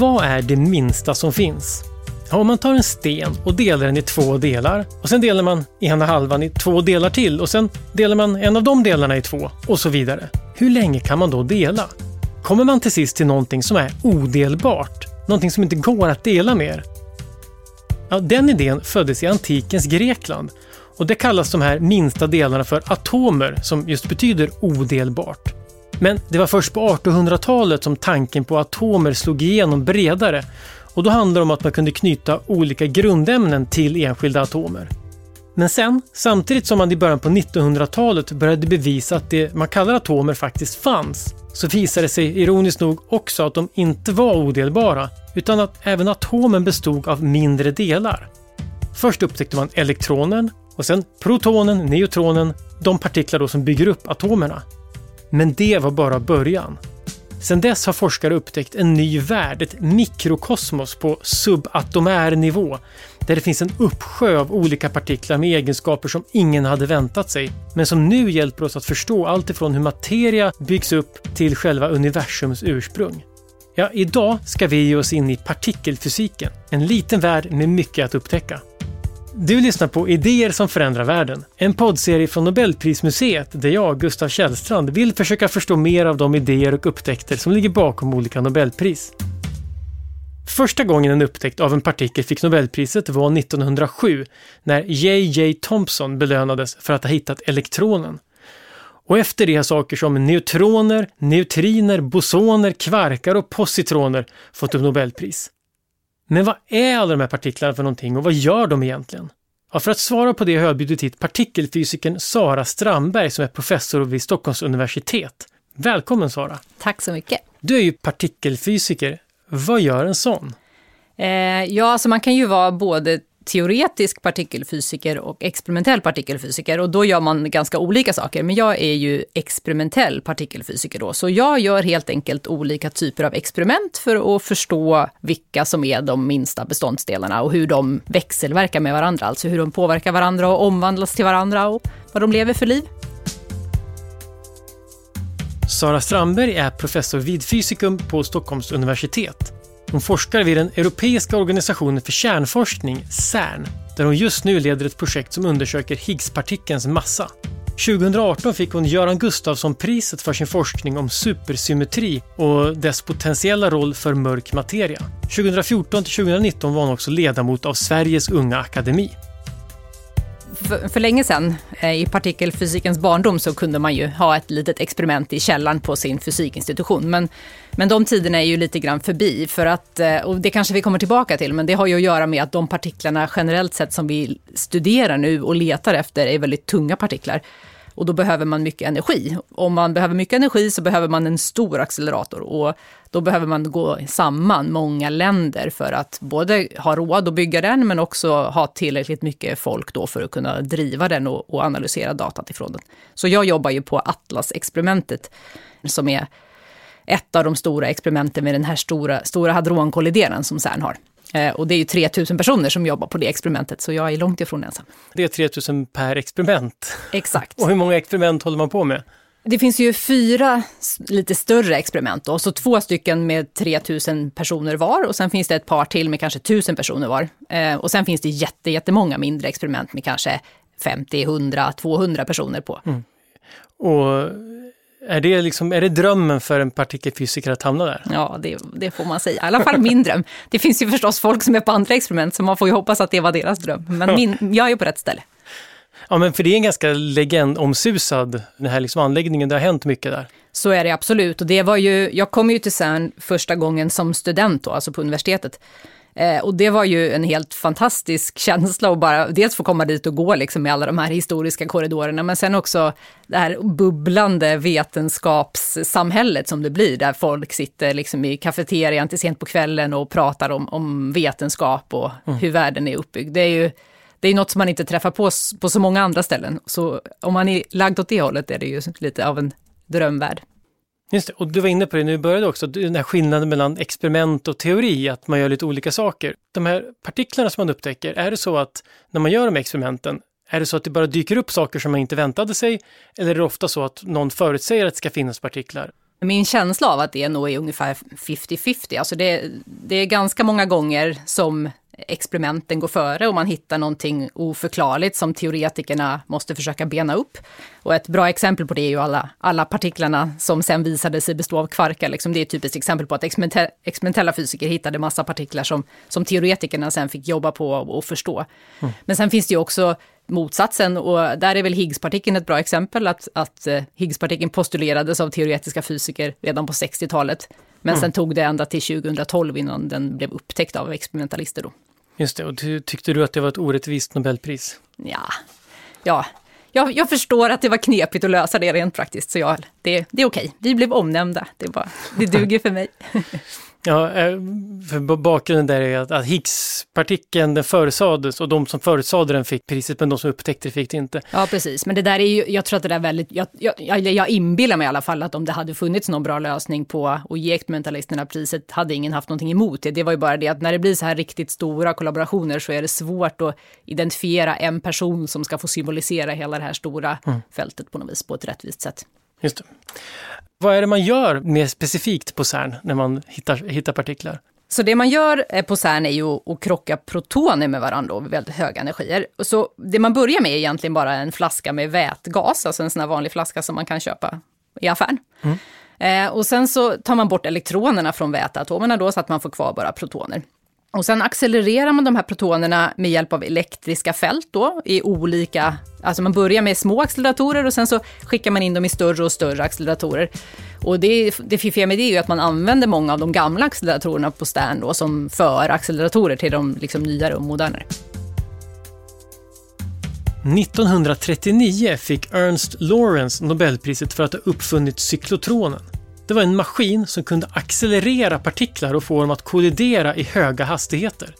Vad är det minsta som finns? Ja, om man tar en sten och delar den i två delar och sen delar man ena halvan i två delar till och sen delar man en av de delarna i två och så vidare. Hur länge kan man då dela? Kommer man till sist till någonting som är odelbart? Någonting som inte går att dela mer? Ja, den idén föddes i antikens Grekland och det kallas de här minsta delarna för atomer som just betyder odelbart. Men det var först på 1800-talet som tanken på atomer slog igenom bredare och då handlade det om att man kunde knyta olika grundämnen till enskilda atomer. Men sen, samtidigt som man i början på 1900-talet började bevisa att det man kallar atomer faktiskt fanns, så visade det sig ironiskt nog också att de inte var odelbara, utan att även atomen bestod av mindre delar. Först upptäckte man elektronen och sen protonen, neutronen, de partiklar då som bygger upp atomerna. Men det var bara början. Sedan dess har forskare upptäckt en ny värld, ett mikrokosmos på subatomär nivå, där det finns en uppsjö av olika partiklar med egenskaper som ingen hade väntat sig, men som nu hjälper oss att förstå allt ifrån hur materia byggs upp till själva universums ursprung. Ja, idag ska vi ge oss in i partikelfysiken, en liten värld med mycket att upptäcka. Du lyssnar på Idéer som förändrar världen, en poddserie från Nobelprismuseet där jag, Gustav Källstrand, vill försöka förstå mer av de idéer och upptäckter som ligger bakom olika Nobelpris. Första gången en upptäckt av en partikel fick Nobelpriset var 1907 när J.J. Thomson belönades för att ha hittat elektronen. Och efter det har saker som neutroner, neutriner, bosoner, kvarkar och positroner fått upp Nobelpris. Men vad är alla de här partiklarna för någonting och vad gör de egentligen? Ja, för att svara på det har jag bjudit hit partikelfysikern Sara Strandberg som är professor vid Stockholms universitet. Välkommen Sara! Tack så mycket! Du är ju partikelfysiker. Vad gör en sån? Eh, ja, alltså man kan ju vara både teoretisk partikelfysiker och experimentell partikelfysiker och då gör man ganska olika saker. Men jag är ju experimentell partikelfysiker då, så jag gör helt enkelt olika typer av experiment för att förstå vilka som är de minsta beståndsdelarna och hur de växelverkar med varandra, alltså hur de påverkar varandra och omvandlas till varandra och vad de lever för liv. Sara Strandberg är professor vid fysikum på Stockholms universitet. Hon forskar vid den Europeiska organisationen för kärnforskning, CERN, där hon just nu leder ett projekt som undersöker Higgspartikelns massa. 2018 fick hon Göran Gustafsson-priset för sin forskning om supersymmetri och dess potentiella roll för mörk materia. 2014 till 2019 var hon också ledamot av Sveriges Unga Akademi för, för länge sedan, eh, i partikelfysikens barndom, så kunde man ju ha ett litet experiment i källaren på sin fysikinstitution. Men, men de tiderna är ju lite grann förbi, för att, eh, och det kanske vi kommer tillbaka till, men det har ju att göra med att de partiklarna generellt sett som vi studerar nu och letar efter är väldigt tunga partiklar. Och då behöver man mycket energi. Om man behöver mycket energi så behöver man en stor accelerator. Och då behöver man gå samman många länder för att både ha råd att bygga den men också ha tillräckligt mycket folk då för att kunna driva den och, och analysera datat ifrån den. Så jag jobbar ju på Atlas-experimentet som är ett av de stora experimenten med den här stora, stora hadronkollideraren som CERN har. Eh, och det är ju 3000 personer som jobbar på det experimentet, så jag är långt ifrån ensam. Det är 3000 per experiment. Exakt. och hur många experiment håller man på med? Det finns ju fyra lite större experiment då, så två stycken med 3000 personer var och sen finns det ett par till med kanske 1000 personer var. Eh, och sen finns det jätte, jättemånga mindre experiment med kanske 50, 100, 200 personer på. Mm. Och är det, liksom, är det drömmen för en partikelfysiker att hamna där? Ja, det, det, får man säga. I alla fall min dröm. Det finns ju förstås folk som är på andra experiment, så man får ju hoppas att det var deras dröm. Men min, jag är på rätt ställe. Ja, men för det är en ganska legendomsusad, den här liksom anläggningen, det har hänt mycket där. Så är det absolut. Och det var ju, jag kom ju till CERN första gången som student då, alltså på universitetet. Eh, och det var ju en helt fantastisk känsla att bara dels få komma dit och gå liksom med alla de här historiska korridorerna, men sen också det här bubblande vetenskapssamhället som det blir, där folk sitter liksom i kafeterian till sent på kvällen och pratar om, om vetenskap och mm. hur världen är uppbyggd. Det är ju det är något som man inte träffar på på så många andra ställen. Så om man är lagd åt det hållet är det ju lite av en drömvärld. Just det, och du var inne på det när vi började också, den här skillnaden mellan experiment och teori, att man gör lite olika saker. De här partiklarna som man upptäcker, är det så att när man gör de här experimenten, är det så att det bara dyker upp saker som man inte väntade sig? Eller är det ofta så att någon förutsäger att det ska finnas partiklar? Min känsla av att det nog är ungefär 50-50. Alltså det, det är ganska många gånger som experimenten går före och man hittar någonting oförklarligt som teoretikerna måste försöka bena upp. Och ett bra exempel på det är ju alla, alla partiklarna som sen visade sig bestå av kvarkar. Liksom det är ett typiskt exempel på att experimentella fysiker hittade massa partiklar som, som teoretikerna sen fick jobba på och förstå. Mm. Men sen finns det ju också motsatsen och där är väl Higgspartikeln ett bra exempel, att, att eh, Higgspartikeln postulerades av teoretiska fysiker redan på 60-talet. Men mm. sen tog det ända till 2012 innan den blev upptäckt av experimentalister. Då. Just det, och tyckte du att det var ett orättvist Nobelpris? Ja, ja. Jag, jag förstår att det var knepigt att lösa det rent praktiskt, så jag, det, det är okej. Vi blev omnämnda, det, bara, det duger för mig. Ja, eh, för bakgrunden där är att, att Higgspartikeln den förutsades och de som förutsade den fick priset men de som upptäckte det fick det inte. Ja precis, men det där är ju, jag tror att det där är väldigt, jag, jag, jag inbillar mig i alla fall att om det hade funnits någon bra lösning på att ge experimentalisterna priset hade ingen haft någonting emot det. Det var ju bara det att när det blir så här riktigt stora kollaborationer så är det svårt att identifiera en person som ska få symbolisera hela det här stora mm. fältet på något vis på ett rättvist sätt. Just det. Vad är det man gör mer specifikt på CERN när man hittar, hittar partiklar? Så det man gör eh, på CERN är ju att krocka protoner med varandra vid väldigt höga energier. Så det man börjar med är egentligen bara en flaska med vätgas, alltså en sån här vanlig flaska som man kan köpa i affären. Mm. Eh, och sen så tar man bort elektronerna från väteatomerna då så att man får kvar bara protoner. Och sen accelererar man de här protonerna med hjälp av elektriska fält då i olika, alltså man börjar med små acceleratorer och sen så skickar man in dem i större och större acceleratorer. Och det, det fiffiga med det är ju att man använder många av de gamla acceleratorerna på Stern då som för-acceleratorer till de liksom nyare och modernare. 1939 fick Ernst Lawrence Nobelpriset för att ha uppfunnit cyklotronen. Det var en maskin som kunde accelerera partiklar och få dem att kollidera i höga hastigheter.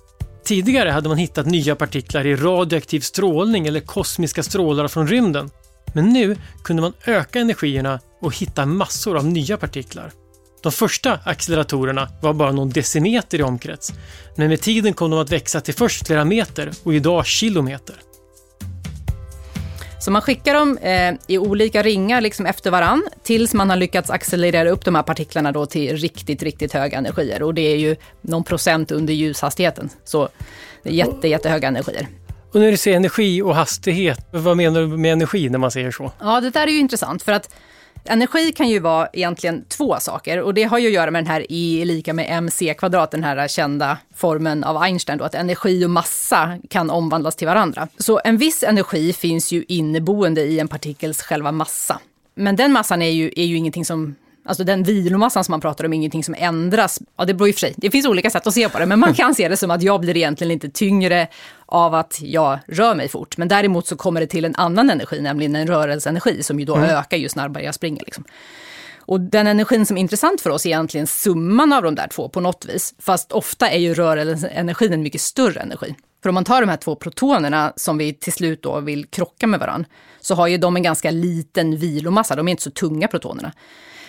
Tidigare hade man hittat nya partiklar i radioaktiv strålning eller kosmiska strålar från rymden. Men nu kunde man öka energierna och hitta massor av nya partiklar. De första acceleratorerna var bara någon decimeter i omkrets, men med tiden kom de att växa till först flera meter och idag kilometer. Så man skickar dem eh, i olika ringar liksom efter varann tills man har lyckats accelerera upp de här partiklarna då till riktigt, riktigt höga energier. Och det är ju någon procent under ljushastigheten. Så jätte, jättehöga energier. Och när du säger energi och hastighet, vad menar du med energi när man säger så? Ja, det där är ju intressant för att Energi kan ju vara egentligen två saker och det har ju att göra med den här E är lika med mc kvadrat, den här kända formen av Einstein då, att energi och massa kan omvandlas till varandra. Så en viss energi finns ju inneboende i en partikels själva massa. Men den massan är ju, är ju ingenting som Alltså den vilomassan som man pratar om ingenting som ändras. Ja, det beror i och för sig, det finns olika sätt att se på det, men man kan se det som att jag blir egentligen inte tyngre av att jag rör mig fort. Men däremot så kommer det till en annan energi, nämligen en rörelseenergi som ju då mm. ökar ju snabbare jag springer. Liksom. Och den energin som är intressant för oss är egentligen summan av de där två på något vis. Fast ofta är ju rörelseenergin en mycket större energi. För om man tar de här två protonerna som vi till slut då vill krocka med varandra, så har ju de en ganska liten vilomassa, de är inte så tunga protonerna.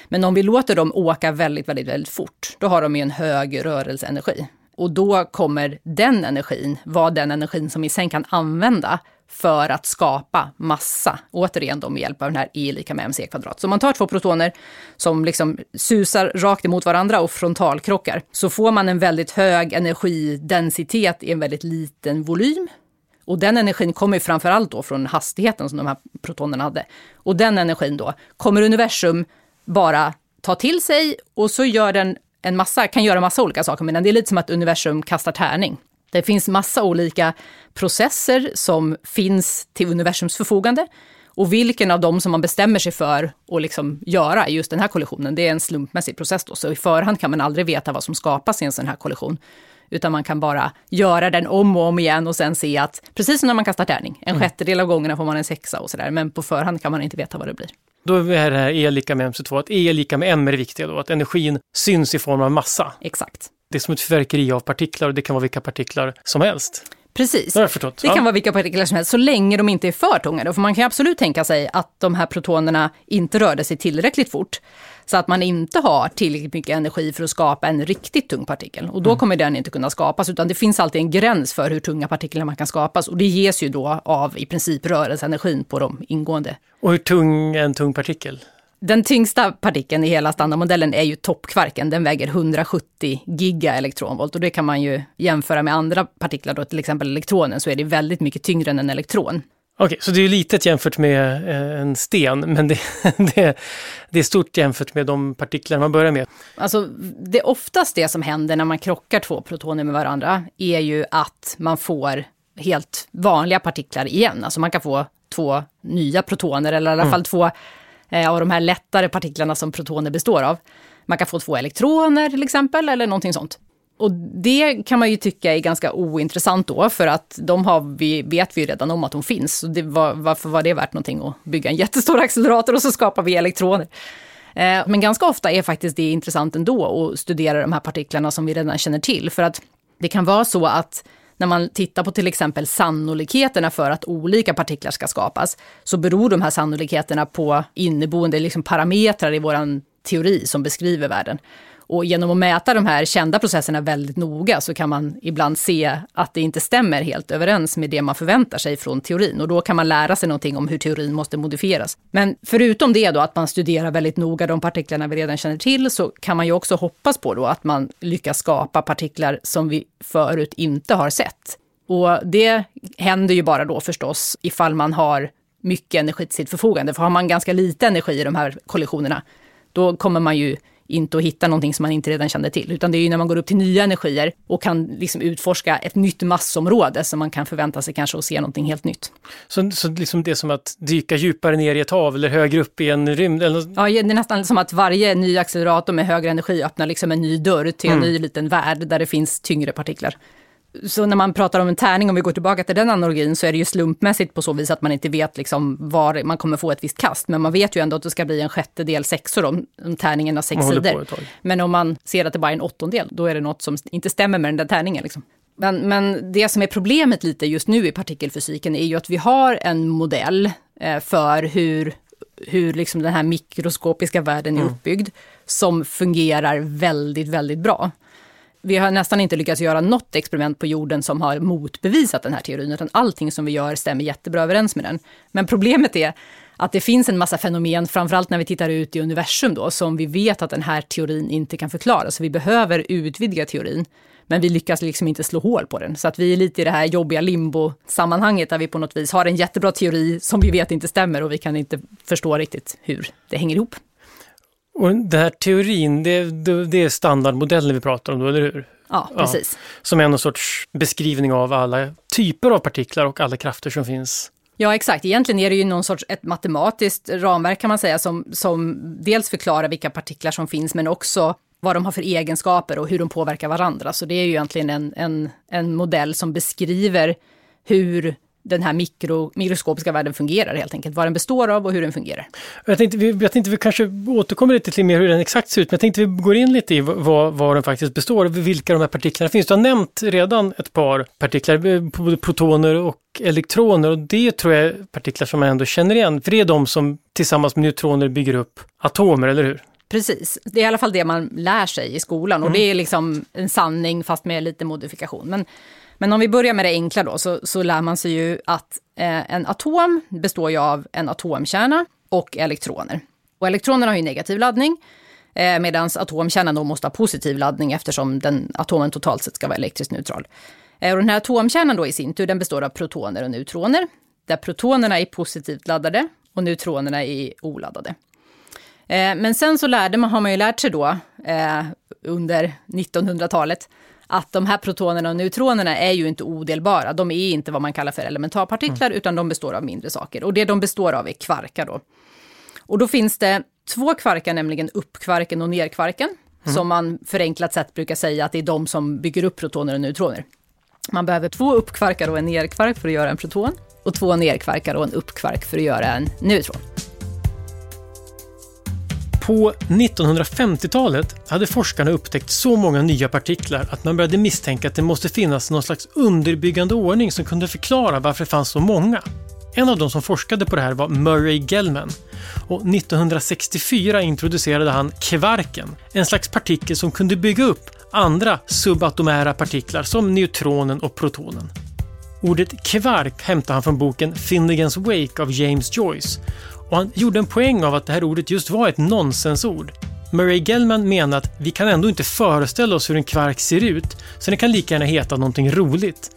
Men om vi låter dem åka väldigt, väldigt, väldigt fort, då har de ju en hög rörelseenergi. Och då kommer den energin vara den energin som vi sen kan använda för att skapa massa. Återigen då med hjälp av den här E lika med mc kvadrat. Så om man tar två protoner som liksom susar rakt emot varandra och frontalkrockar, så får man en väldigt hög energidensitet i en väldigt liten volym. Och den energin kommer framför allt då från hastigheten som de här protonerna hade. Och den energin då kommer universum bara ta till sig och så gör den en massa, kan göra massa olika saker med den. Det är lite som att universum kastar tärning. Det finns massa olika processer som finns till universums förfogande. Och vilken av dem som man bestämmer sig för att liksom göra i just den här kollisionen, det är en slumpmässig process. Då. Så i förhand kan man aldrig veta vad som skapas i en sån här kollision. Utan man kan bara göra den om och om igen och sen se att, precis som när man kastar tärning, en mm. sjättedel av gångerna får man en sexa och sådär. Men på förhand kan man inte veta vad det blir. Då är det här E lika med mc2, att E är lika med m är det viktiga då, att energin syns i form av massa. Exakt. Det är som ett fyrverkeri av partiklar och det kan vara vilka partiklar som helst. Precis. Det. Det kan vara vilka partiklar som helst, så länge de inte är för tunga. För man kan absolut tänka sig att de här protonerna inte rörde sig tillräckligt fort. Så att man inte har tillräckligt mycket energi för att skapa en riktigt tung partikel. Och då mm. kommer den inte kunna skapas, utan det finns alltid en gräns för hur tunga partiklar man kan skapas. Och det ges ju då av i princip rörelseenergin på de ingående. Och hur tung är en tung partikel? Den tyngsta partikeln i hela standardmodellen är ju toppkvarken. Den väger 170 gigaelektronvolt och det kan man ju jämföra med andra partiklar, då, till exempel elektronen, så är det väldigt mycket tyngre än en elektron. Okej, okay, så det är litet jämfört med eh, en sten, men det, det, det, är stort jämfört med de partiklar man börjar med. Alltså, det oftast det som händer när man krockar två protoner med varandra är ju att man får helt vanliga partiklar igen. Alltså man kan få två nya protoner, eller i alla mm. fall två eh, Eh, av de här lättare partiklarna som protoner består av. Man kan få två elektroner till exempel, eller någonting sånt. Och det kan man ju tycka är ganska ointressant då, för att de har vi, vet vi ju redan om att de finns. Så det var, varför var det värt någonting att bygga en jättestor accelerator och så skapar vi elektroner? Eh, men ganska ofta är faktiskt det intressant ändå att studera de här partiklarna som vi redan känner till, för att det kan vara så att när man tittar på till exempel sannolikheterna för att olika partiklar ska skapas, så beror de här sannolikheterna på inneboende liksom parametrar i vår teori som beskriver världen. Och genom att mäta de här kända processerna väldigt noga så kan man ibland se att det inte stämmer helt överens med det man förväntar sig från teorin. Och då kan man lära sig någonting om hur teorin måste modifieras. Men förutom det då, att man studerar väldigt noga de partiklarna vi redan känner till, så kan man ju också hoppas på då att man lyckas skapa partiklar som vi förut inte har sett. Och det händer ju bara då förstås ifall man har mycket energi till sitt förfogande. För har man ganska lite energi i de här kollisionerna, då kommer man ju inte att hitta någonting som man inte redan kände till. Utan det är ju när man går upp till nya energier och kan liksom utforska ett nytt massområde som man kan förvänta sig kanske att se någonting helt nytt. Så, så liksom det är som att dyka djupare ner i ett hav eller högre upp i en rymd? Eller... Ja, det är nästan som att varje ny accelerator med högre energi öppnar liksom en ny dörr till en mm. ny liten värld där det finns tyngre partiklar. Så när man pratar om en tärning, om vi går tillbaka till den analogin, så är det ju slumpmässigt på så vis att man inte vet liksom var man kommer få ett visst kast. Men man vet ju ändå att det ska bli en sjättedel sexor om, om tärningen har sex sidor. Men om man ser att det bara är en åttondel, då är det något som inte stämmer med den där tärningen. Liksom. Men, men det som är problemet lite just nu i partikelfysiken är ju att vi har en modell eh, för hur, hur liksom den här mikroskopiska världen är mm. uppbyggd, som fungerar väldigt, väldigt bra vi har nästan inte lyckats göra något experiment på jorden som har motbevisat den här teorin, utan allting som vi gör stämmer jättebra överens med den. Men problemet är att det finns en massa fenomen, framförallt när vi tittar ut i universum då, som vi vet att den här teorin inte kan förklara. Så vi behöver utvidga teorin, men vi lyckas liksom inte slå hål på den. Så att vi är lite i det här jobbiga limbo-sammanhanget där vi på något vis har en jättebra teori som vi vet inte stämmer och vi kan inte förstå riktigt hur det hänger ihop. Och den här teorin, det, det är standardmodellen vi pratar om då, eller hur? Ja, precis. Ja, som är någon sorts beskrivning av alla typer av partiklar och alla krafter som finns. Ja, exakt. Egentligen är det ju någon sorts ett matematiskt ramverk kan man säga som, som dels förklarar vilka partiklar som finns men också vad de har för egenskaper och hur de påverkar varandra. Så det är ju egentligen en, en, en modell som beskriver hur den här mikro, mikroskopiska världen fungerar helt enkelt. Vad den består av och hur den fungerar. Jag tänkte, vi, jag tänkte vi kanske återkommer lite till mer hur den exakt ser ut, men jag tänkte vi går in lite i vad, vad den faktiskt består av, vilka de här partiklarna finns. Du har nämnt redan ett par partiklar, både protoner och elektroner och det tror jag är partiklar som man ändå känner igen, för det är de som tillsammans med neutroner bygger upp atomer, eller hur? Precis, det är i alla fall det man lär sig i skolan och mm. det är liksom en sanning fast med lite modifikation. Men men om vi börjar med det enkla då, så, så lär man sig ju att eh, en atom består ju av en atomkärna och elektroner. Och elektronerna har ju negativ laddning, eh, medan atomkärnan då måste ha positiv laddning eftersom den, atomen totalt sett ska vara elektriskt neutral. Eh, och den här atomkärnan då i sin tur, den består av protoner och neutroner, där protonerna är positivt laddade och neutronerna är oladdade. Eh, men sen så lärde man, har man ju lärt sig då eh, under 1900-talet att de här protonerna och neutronerna är ju inte odelbara. De är inte vad man kallar för elementarpartiklar, mm. utan de består av mindre saker. Och det de består av är kvarkar då. Och då finns det två kvarkar, nämligen uppkvarken och nerkvarken, mm. som man förenklat sett brukar säga att det är de som bygger upp protoner och neutroner. Man behöver två uppkvarkar och en nerkvark för att göra en proton, och två nerkvarkar och en uppkvark för att göra en neutron. På 1950-talet hade forskarna upptäckt så många nya partiklar att man började misstänka att det måste finnas någon slags underbyggande ordning som kunde förklara varför det fanns så många. En av de som forskade på det här var Murray Gell-Mann och 1964 introducerade han kvarken, en slags partikel som kunde bygga upp andra subatomära partiklar som neutronen och protonen. Ordet kvark hämtar han från boken Finnegans Wake av James Joyce och han gjorde en poäng av att det här ordet just var ett nonsensord. Murray Gell-Mann menar att vi kan ändå inte föreställa oss hur en kvark ser ut, så den kan lika gärna heta någonting roligt.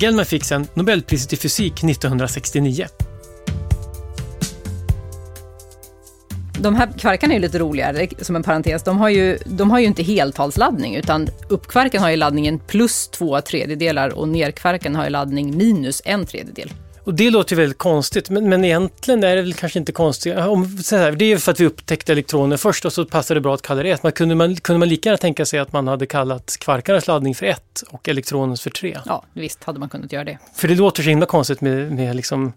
Gellman fick sen Nobelpriset i fysik 1969. De här kvarkarna är ju lite roligare, som en parentes. De har ju, de har ju inte heltalsladdning, utan uppkvarken har ju laddningen plus två tredjedelar och nerkvarken har ju laddning minus en tredjedel. Och det låter ju väldigt konstigt, men, men egentligen är det väl kanske inte konstigt. Om, så här, det är ju för att vi upptäckte elektroner först och så passade det bra att kalla det ett. Man kunde, man, kunde man lika gärna tänka sig att man hade kallat kvarkarnas laddning för ett och elektronens för tre? Ja, visst hade man kunnat göra det. För det låter så himla konstigt med, med liksom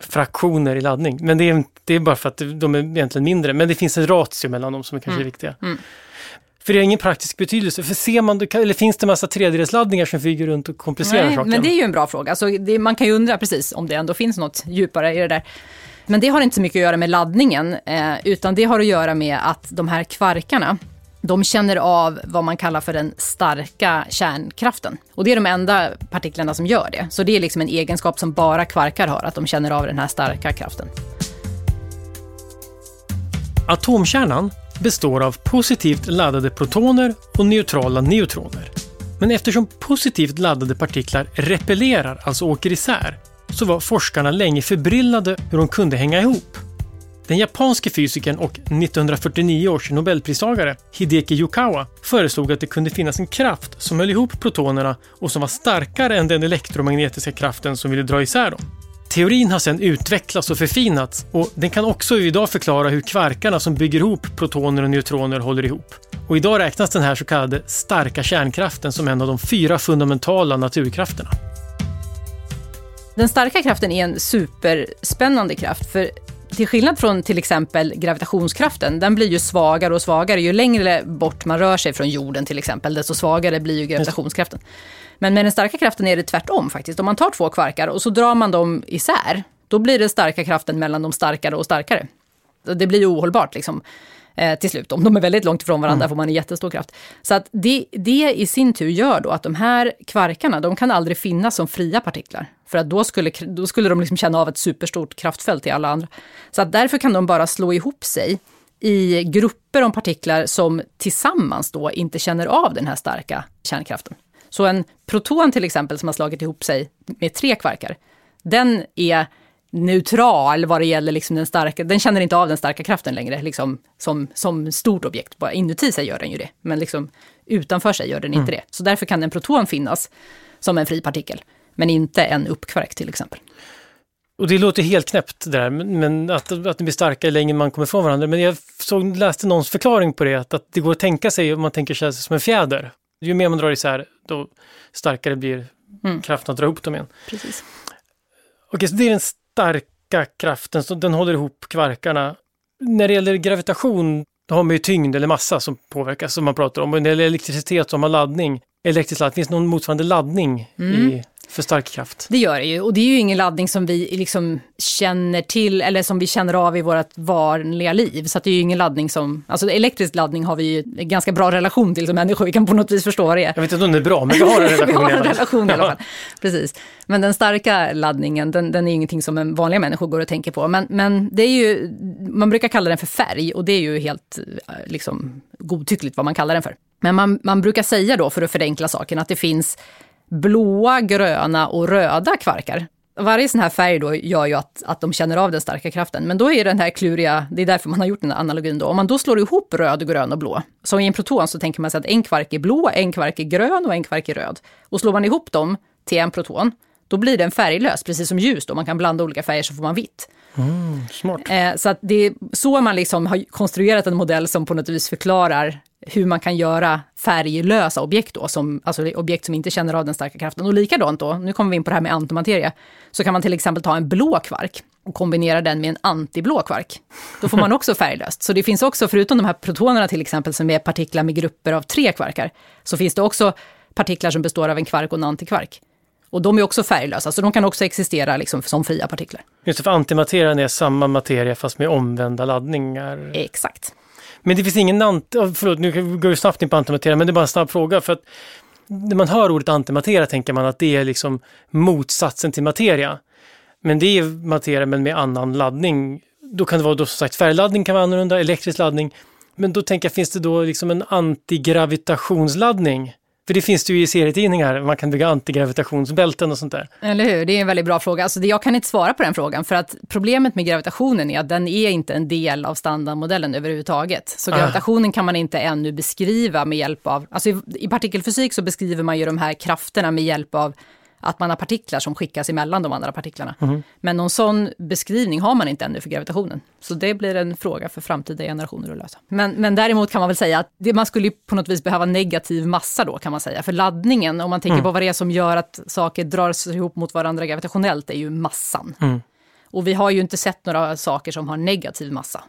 fraktioner i laddning. Men det är, det är bara för att de är egentligen mindre. Men det finns en ratio mellan dem som är kanske mm. är viktiga. Mm. För det har ingen praktisk betydelse. För ser man, eller finns det massa tredjedelsladdningar som flyger runt och komplicerar Nej, saken? men det är ju en bra fråga. Alltså, det, man kan ju undra precis om det ändå finns något djupare i det där. Men det har inte så mycket att göra med laddningen, eh, utan det har att göra med att de här kvarkarna, de känner av vad man kallar för den starka kärnkraften. Och det är de enda partiklarna som gör det. Så det är liksom en egenskap som bara kvarkar har, att de känner av den här starka kraften. Atomkärnan består av positivt laddade protoner och neutrala neutroner. Men eftersom positivt laddade partiklar repellerar, alltså åker isär, så var forskarna länge förbryllade hur de kunde hänga ihop. Den japanske fysikern och 1949 års nobelpristagare Hideki Yukawa föreslog att det kunde finnas en kraft som höll ihop protonerna och som var starkare än den elektromagnetiska kraften som ville dra isär dem. Teorin har sedan utvecklats och förfinats och den kan också idag förklara hur kvarkarna som bygger ihop protoner och neutroner håller ihop. Och idag räknas den här så kallade starka kärnkraften som en av de fyra fundamentala naturkrafterna. Den starka kraften är en superspännande kraft, för till skillnad från till exempel gravitationskraften, den blir ju svagare och svagare. Ju längre bort man rör sig från jorden till exempel, desto svagare blir ju gravitationskraften. Men med den starka kraften är det tvärtom faktiskt. Om man tar två kvarkar och så drar man dem isär, då blir den starka kraften mellan de starkare och starkare. Det blir ju ohållbart liksom eh, till slut. Om de är väldigt långt ifrån varandra mm. får man en jättestor kraft. Så att det, det i sin tur gör då att de här kvarkarna, de kan aldrig finnas som fria partiklar. För att då skulle, då skulle de liksom känna av ett superstort kraftfält till alla andra. Så att därför kan de bara slå ihop sig i grupper om partiklar som tillsammans då inte känner av den här starka kärnkraften. Så en proton till exempel som har slagit ihop sig med tre kvarkar, den är neutral vad det gäller liksom den starka, den känner inte av den starka kraften längre, liksom som, som stort objekt. Bara inuti sig gör den ju det, men liksom utanför sig gör den inte mm. det. Så därför kan en proton finnas som en fri partikel, men inte en uppkvark till exempel. Och det låter helt knäppt det där, men att, att det blir starka längre man kommer ifrån varandra. Men jag såg, läste någons förklaring på det, att, att det går att tänka sig om man tänker sig som en fjäder. Ju mer man drar isär, då starkare blir mm. kraften att dra ihop dem igen. Precis. Okej, så det är den starka kraften, så den håller ihop kvarkarna. När det gäller gravitation, då har man ju tyngd eller massa som påverkas, som man pratar om. Och när det gäller elektricitet så har man laddning. Elektrisk laddning, finns det någon motsvarande laddning mm. i för stark kraft. Det gör det ju. Och det är ju ingen laddning som vi liksom känner till eller som vi känner av i vårt vanliga liv. Så det är ju ingen laddning som, alltså elektrisk laddning har vi ju en ganska bra relation till som människor. Vi kan på något vis förstå vad det är. Jag vet inte om det är bra, men vi har en relation. vi har en relation i alla fall. Precis. Men den starka laddningen, den, den är ingenting som vanliga människor går och tänker på. Men, men det är ju, man brukar kalla den för färg och det är ju helt liksom, godtyckligt vad man kallar den för. Men man, man brukar säga då, för att förenkla saken, att det finns blåa, gröna och röda kvarkar. Varje sån här färg då gör ju att, att de känner av den starka kraften. Men då är den här kluriga, det är därför man har gjort den här analogin då. Om man då slår ihop röd, grön och blå, så i en proton så tänker man sig att en kvark är blå, en kvark är grön och en kvark är röd. Och slår man ihop dem till en proton, då blir den färglös, precis som ljus då. Man kan blanda olika färger så får man vitt. Mm, smart. Eh, så att det är så man liksom har konstruerat en modell som på något vis förklarar hur man kan göra färglösa objekt då, som, alltså objekt som inte känner av den starka kraften. Och likadant då, nu kommer vi in på det här med antimateria, så kan man till exempel ta en blå kvark. och kombinerar den med en antiblå kvark, då får man också färglöst. Så det finns också, förutom de här protonerna till exempel, som är partiklar med grupper av tre kvarkar, så finns det också partiklar som består av en kvark och en antikvark. Och de är också färglösa, så de kan också existera liksom som fria partiklar. Just det, för antimaterian är samma materia fast med omvända laddningar. Exakt. Men det finns ingen anti... Förlåt, nu går vi snabbt in på antimateria, men det är bara en snabb fråga. För att när man hör ordet antimateria tänker man att det är liksom motsatsen till materia. Men det är materia men med annan laddning. Då kan det vara då som sagt färgladdning kan vara annorlunda, elektrisk laddning. Men då tänker jag, finns det då liksom en antigravitationsladdning? För det finns det ju i serietidningar, man kan bygga antigravitationsbälten och sånt där. Eller hur, det är en väldigt bra fråga. Alltså, jag kan inte svara på den frågan, för att problemet med gravitationen är att den är inte en del av standardmodellen överhuvudtaget. Så ah. gravitationen kan man inte ännu beskriva med hjälp av, alltså i, i partikelfysik så beskriver man ju de här krafterna med hjälp av att man har partiklar som skickas emellan de andra partiklarna. Mm. Men någon sån beskrivning har man inte ännu för gravitationen. Så det blir en fråga för framtida generationer att lösa. Men, men däremot kan man väl säga att det, man skulle på något vis behöva negativ massa då kan man säga. För laddningen, om man tänker mm. på vad det är som gör att saker drar sig ihop mot varandra gravitationellt, är ju massan. Mm. Och vi har ju inte sett några saker som har negativ massa.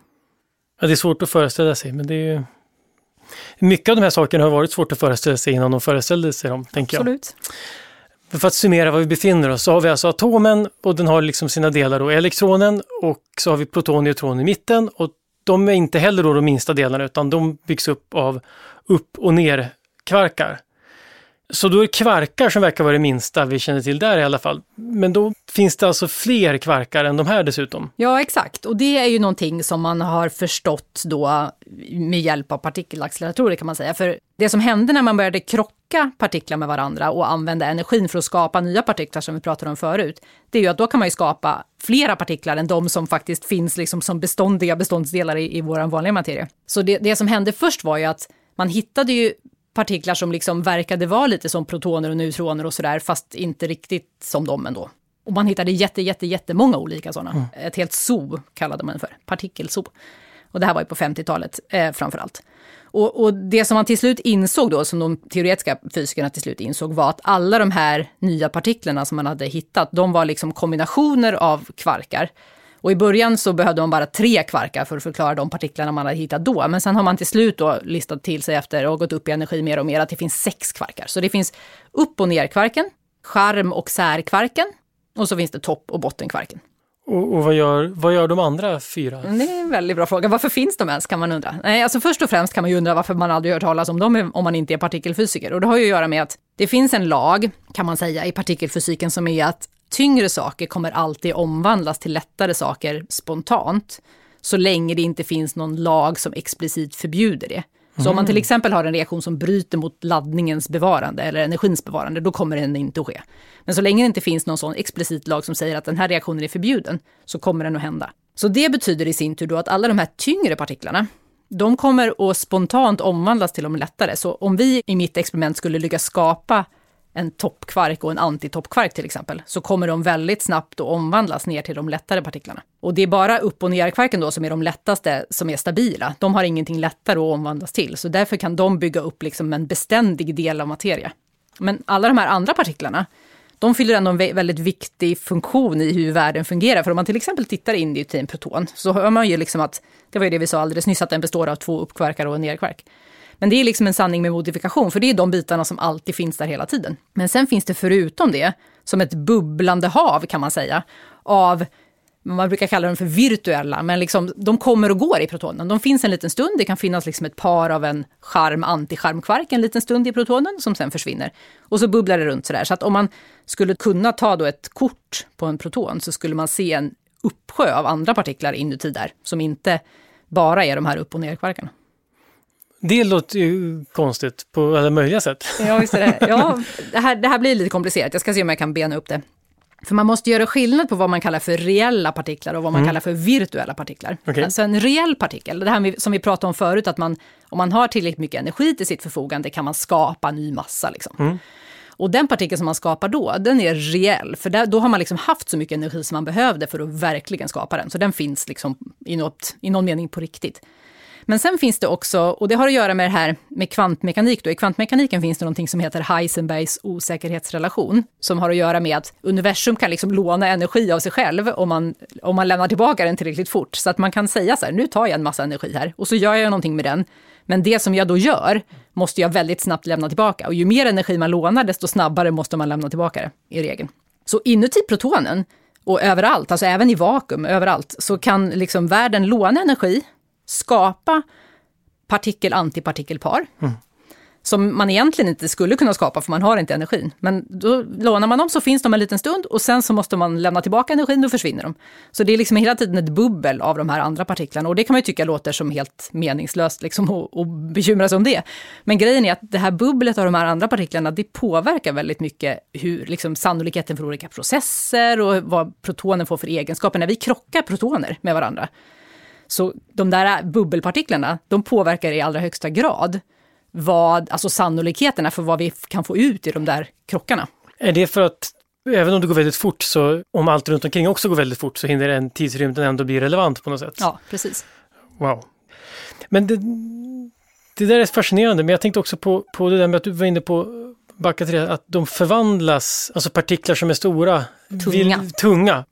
Ja, det är svårt att föreställa sig, men det är ju... Mycket av de här sakerna har varit svårt att föreställa sig innan de föreställde sig dem, tänker Absolut. jag. För att summera var vi befinner oss så har vi alltså atomen och den har liksom sina delar då, elektronen och så har vi proton och neutron i mitten och de är inte heller då de minsta delarna utan de byggs upp av upp och ner kvarkar. Så då är kvarkar som verkar vara det minsta vi känner till där i alla fall. Men då finns det alltså fler kvarkar än de här dessutom? Ja, exakt. Och det är ju någonting som man har förstått då med hjälp av partikelacceleratorer kan man säga. För det som hände när man började krocka partiklar med varandra och använda energin för att skapa nya partiklar som vi pratade om förut, det är ju att då kan man ju skapa flera partiklar än de som faktiskt finns liksom som beståndiga beståndsdelar i, i vår vanliga materia. Så det, det som hände först var ju att man hittade ju partiklar som liksom verkade vara lite som protoner och neutroner och sådär, fast inte riktigt som dem ändå. Och man hittade jätte, jätte, jättemånga olika sådana. Mm. Ett helt zoo kallade man det för, partikelzoo. Och det här var ju på 50-talet eh, framför allt. Och, och, det som man till slut insåg då, som de teoretiska fysikerna till slut insåg, var att alla de här nya partiklarna som man hade hittat, de var liksom kombinationer av kvarkar och i början så behövde man bara tre kvarkar för att förklara de partiklarna man hade hittat då. Men sen har man till slut då listat till sig efter och gått upp i energi mer och mer att det finns sex kvarkar. Så det finns upp och nerkvarken, charm och särkvarken och så finns det topp och bottenkvarken. Och, och, vad, gör, vad gör de andra fyra? Det är en väldigt bra fråga. Varför finns de ens, kan man undra. Nej, alltså först och främst kan man ju undra varför man aldrig hört talas om dem om man inte är partikelfysiker. Och det har ju att göra med att det finns en lag, kan man säga, i partikelfysiken som är att tyngre saker kommer alltid omvandlas till lättare saker spontant, så länge det inte finns någon lag som explicit förbjuder det. Så mm. om man till mm. exempel har en reaktion som bryter mot laddningens bevarande eller energins bevarande, då kommer den inte att ske. Men så länge det inte finns någon sån explicit lag som säger att den här reaktionen är förbjuden, så kommer den att hända. Så det betyder i sin tur då att alla de här tyngre partiklarna, de kommer att spontant omvandlas till de lättare. Så om vi i mitt experiment skulle lyckas skapa en toppkvark och en antitoppkvark till exempel, så kommer de väldigt snabbt att omvandlas ner till de lättare partiklarna. Och det är bara upp och nerkvarken då som är de lättaste som är stabila. De har ingenting lättare att omvandlas till, så därför kan de bygga upp liksom en beständig del av materia. Men alla de här andra partiklarna, de fyller ändå en väldigt viktig funktion i hur världen fungerar. För om man till exempel tittar in i en proton, så hör man ju liksom att, det var ju det vi sa alldeles nyss, att den består av två uppkvarkar och en nerkvark. Men det är liksom en sanning med modifikation, för det är de bitarna som alltid finns där hela tiden. Men sen finns det förutom det, som ett bubblande hav kan man säga, av man brukar kalla dem för virtuella, men liksom, de kommer och går i protonen. De finns en liten stund, det kan finnas liksom ett par av en charm antiskärmkvark en liten stund i protonen som sen försvinner. Och så bubblar det runt sådär. Så att om man skulle kunna ta då ett kort på en proton så skulle man se en uppsjö av andra partiklar inuti där, som inte bara är de här upp och nerkvarkarna. Det låter ju konstigt på alla möjliga sätt. Ja, visst är det. Ja, det, här, det här blir lite komplicerat. Jag ska se om jag kan bena upp det. För man måste göra skillnad på vad man kallar för reella partiklar och vad man mm. kallar för virtuella partiklar. Okay. Alltså en reell partikel, det här som vi pratade om förut, att man, om man har tillräckligt mycket energi till sitt förfogande kan man skapa ny massa. Liksom. Mm. Och den partikel som man skapar då, den är reell, för där, då har man liksom haft så mycket energi som man behövde för att verkligen skapa den. Så den finns liksom i, något, i någon mening på riktigt. Men sen finns det också, och det har att göra med det här med kvantmekanik. Då. I kvantmekaniken finns det någonting som heter Heisenbergs osäkerhetsrelation, som har att göra med att universum kan liksom låna energi av sig själv om man, om man lämnar tillbaka den tillräckligt fort. Så att man kan säga så här, nu tar jag en massa energi här och så gör jag någonting med den. Men det som jag då gör måste jag väldigt snabbt lämna tillbaka. Och ju mer energi man lånar, desto snabbare måste man lämna tillbaka det, i regeln. Så inuti protonen, och överallt, alltså även i vakuum, överallt, så kan liksom världen låna energi, skapa partikel-antipartikelpar. Mm som man egentligen inte skulle kunna skapa för man har inte energin. Men då lånar man dem så finns de en liten stund och sen så måste man lämna tillbaka energin, då försvinner de. Så det är liksom hela tiden ett bubbel av de här andra partiklarna och det kan man ju tycka låter som helt meningslöst liksom att bekymra sig om det. Men grejen är att det här bubblet av de här andra partiklarna, det påverkar väldigt mycket hur liksom, sannolikheten för olika processer och vad protonen får för egenskaper när vi krockar protoner med varandra. Så de där bubbelpartiklarna, de påverkar i allra högsta grad vad, alltså sannolikheterna för vad vi kan få ut i de där krockarna. Är det för att även om det går väldigt fort, så om allt runt omkring också går väldigt fort, så hinner en tidsrymden ändå bli relevant på något sätt? Ja, precis. Wow. Men det, det där är fascinerande, men jag tänkte också på, på det där med att du var inne på backa till det, att de förvandlas, alltså partiklar som är stora, tunga. Vill, tunga.